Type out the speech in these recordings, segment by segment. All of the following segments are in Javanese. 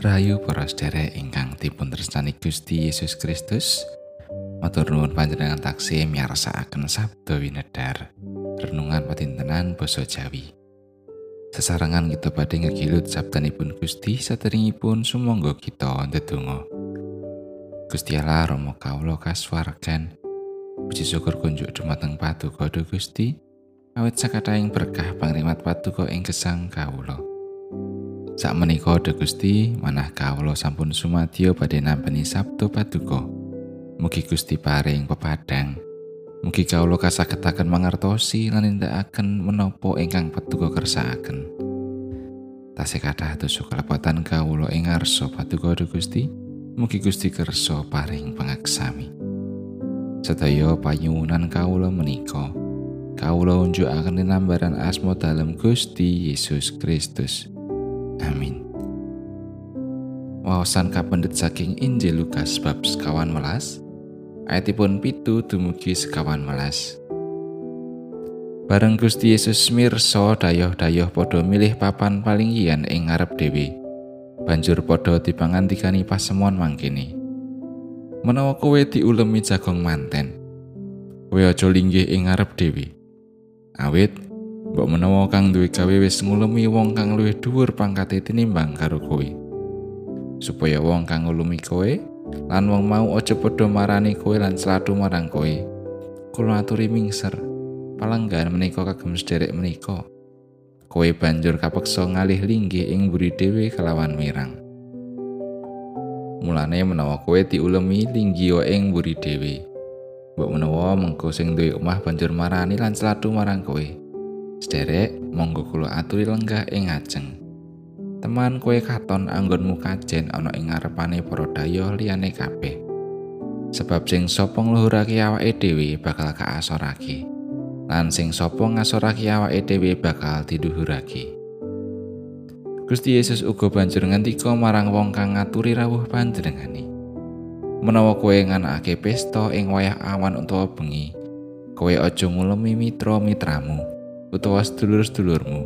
Rahayu para sedherek ingkang dipun tresnani Gusti Yesus Kristus. Matur nuwun panjenengan taksih miyarsakaken sabda winedhar. Renungan patintenan basa Jawi. Sesarengan kita badhe ngegilut sabdanipun Gusti saderengipun sumangga kita ndedonga. Gusti Allah Rama kawula kasuwargan. Puji syukur kunjuk dumateng Paduka Gusti. Awit sakataing berkah pangrimat Paduka ing gesang kawula. Sak menika de Gusti, manah kawula sampun sumadyo badhe nampi Sabtu Paduka. Mugi Gusti paring pepadang. Mugi kawula kasagetaken mangertosi lan nindakaken menapa ingkang Paduka kersakaken. Tasih kathah dosa kalepotan kawula ing ngarsa Paduka de Gusti. Mugi Gusti kersa paring pangaksami. Sedaya panyuwunan kawula menika kawula unjukaken linambaran asma dalem Gusti Yesus Kristus. Amin. Wawasan kapendet saking Injil Lukas bab sekawan melas, ayatipun pitu dumugi sekawan melas. Bareng Gusti Yesus mirsa dayoh-dayoh padha milih papan paling iyan ing ngarep dhewe. Banjur padha dipangantikani pasemon mangkene. Menawa kowe diulemi jagong manten, kowe aja linggih ing ngarep dhewe. Awit mbok menawa kang duwe gawe wis ngulemi wong kang luwih dhuwur pangkate tinimbang karo kowe. Supaya wong kang ngulemi kowe lan wong mau aja padha marani kowe lan sladu marang kowe. Kula aturi mingser, palanggan menika kagem sederek menika. kowe banjur kapeksa ngalih linggih ing mburi dhewe kelawan mirang. Mulane menawa kowe diulemi linggih ing mburi dhewe. Mbok menawa mengko sing duwe omah banjur marani lan celatu marang kowe. Sederek, monggo kula aturi lenggah ing ngajeng. Teman kowe katon anggonmu kajen ana ing ngarepane para dayoh liyane kabeh. Sebab sing sapa ngluhurake awake dhewe bakal kaasorake. lan sing sapa ngasorake awake dhewe bakal diduhurake. Gusti Yesus uga banjur ngendika marang wong kang ngaturi rawuh panjenengane. Menawa kowe nganakake pesta ing wayah awan utawa bengi, kowe aja ngulemi mitra-mitramu, utawa sedulur-sedulurmu,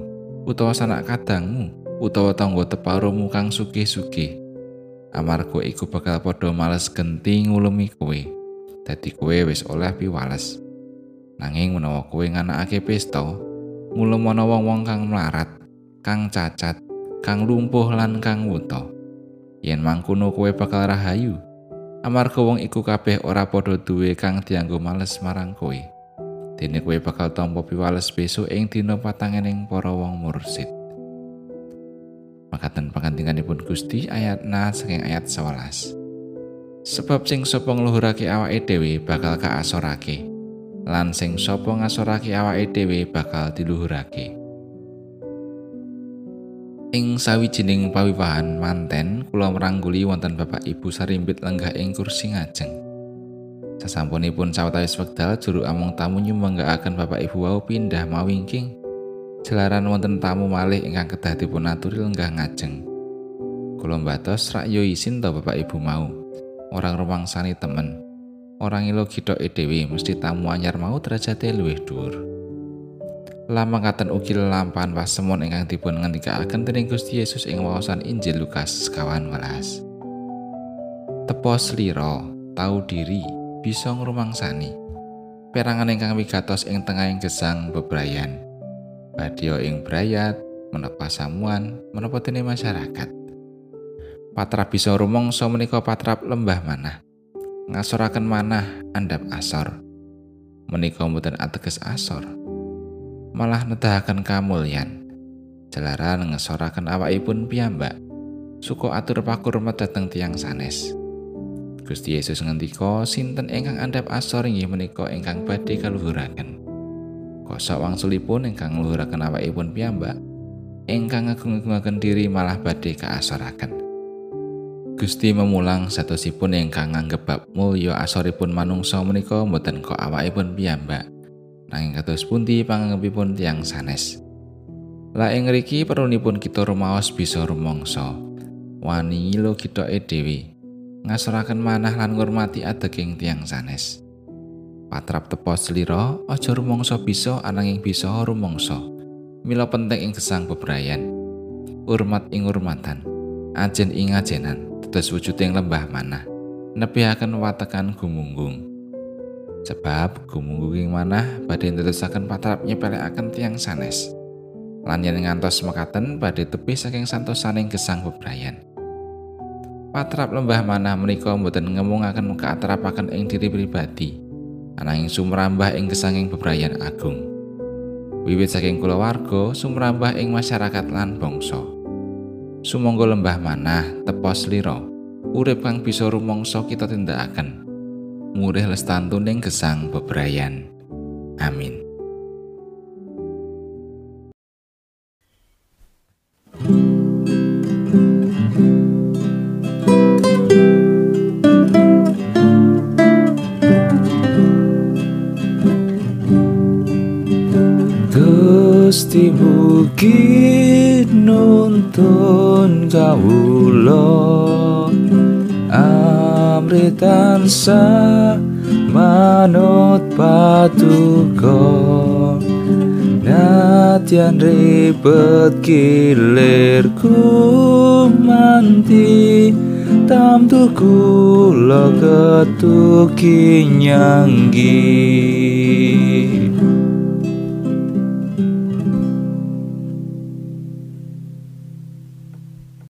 utawa sanak kadangmu, utawa tangga teparumu kang sugih-sugih. Amarga iku bakal padha males genti ngulemi kowe. Dadi kowe wis oleh piwales. Nanging menawa kowe nganakake pesta, mulem ana wong-wong kang mlarat, kang cacat, kang lumpuh lan kang wuta. Yen mangkono kowe bakal rahayu. Amarga wong iku kabeh ora padha duwe kang dianggo males marang kowe. Dene kowe bakal tampa piwales besok ing dina patangening para wong mursid. Makaten pangantinganipun Gusti ayat na saking ayat 11. Sebab sing sapa ngluhurake awake dhewe bakal kaasorake. lan sing sapa ngasorake awake dhewe bakal diluhurake. Ing sawijining pawiwahan manten kula merangguli wonten Bapak Ibu sarimbit lenggah ing kursi ngajeng. Sasampunipun sawetawis wekdal juru amung tamu nyumenggaaken Bapak Ibu wau pindah mawingking. Jelaran wonten tamu malih ingkang kedah dipun aturi lenggah ngajeng. Kula mbatos rak yo isin to Bapak Ibu mau. Orang rumangsani temen. orang ilo kita dhewe mesti tamu anyar mau derajate luwih dhuwur. Lama katen ugi lampahan pasemon ingkang dipun ngendikaaken dening Gusti Yesus ing wawasan Injil Lukas kawan welas. Tepo sliro, tau diri, bisa ngrumangsani. Perangan ingkang wigatos ing tengahing gesang bebrayan. Badya ing brayat, menapa samuan, menapa masyarakat. Patrap bisa rumangsa menika patrap lembah manah. ngasoraken manah andap asor. Menika mboten ateges asor. Malah nedahaken kamulyan. Jalaran ngesoraken awakipun piyambak. Suko atur pakur dhateng tiang sanes. Gusti Yesus ngendika sinten ingkang andap asor inggih menika ingkang badhe kaluhuraken. Kosok wangsulipun ingkang ngluhuraken awakipun piyambak, ingkang ngagung-agungaken diri malah badhe kaasoraken. Gusti memulang satosipun ingkang nganggep bab mulya asoripun manungsa menika mboten kok awakipun piyambak. Nanging kados pundi panganggepipun tiang sanes. La ing ngriki perlunipun kita rumaos bisa rumangsa. Wani lo kita dhewe ngasoraken manah lan ngurmati adeging tiang sanes. Patrap tepo slira aja rumangsa bisa ananging bisa rumangsa. Mila penting ing gesang bebrayan. Urmat ing urmatan. ajen ing ajenan dados wujuding lembah manah nebihaken watekan gumunggung sebab gumunggung manah badhe nderesaken patrap nyepelekaken tiang sanes lan ngantos mekaten badhe tepi saking santosaning gesang bebrayan patrap lembah manah menika mboten ngemungaken kaatrapaken ing diri pribadi ananging sumrambah ing gesanging bebrayan agung wiwit saking kulawarga sumrambah ing masyarakat lan bangsa. Sumangga lembah manah tepos lira, urip kang bisa rumangsa kita tindakaken. Murih lestantuning gesang bebrayan. Amin. Gustimu mungkin nuntun kawula amri tansah manut patuko. Natian ribet kilirku manti. Tamtu lo ketuki nyanggi.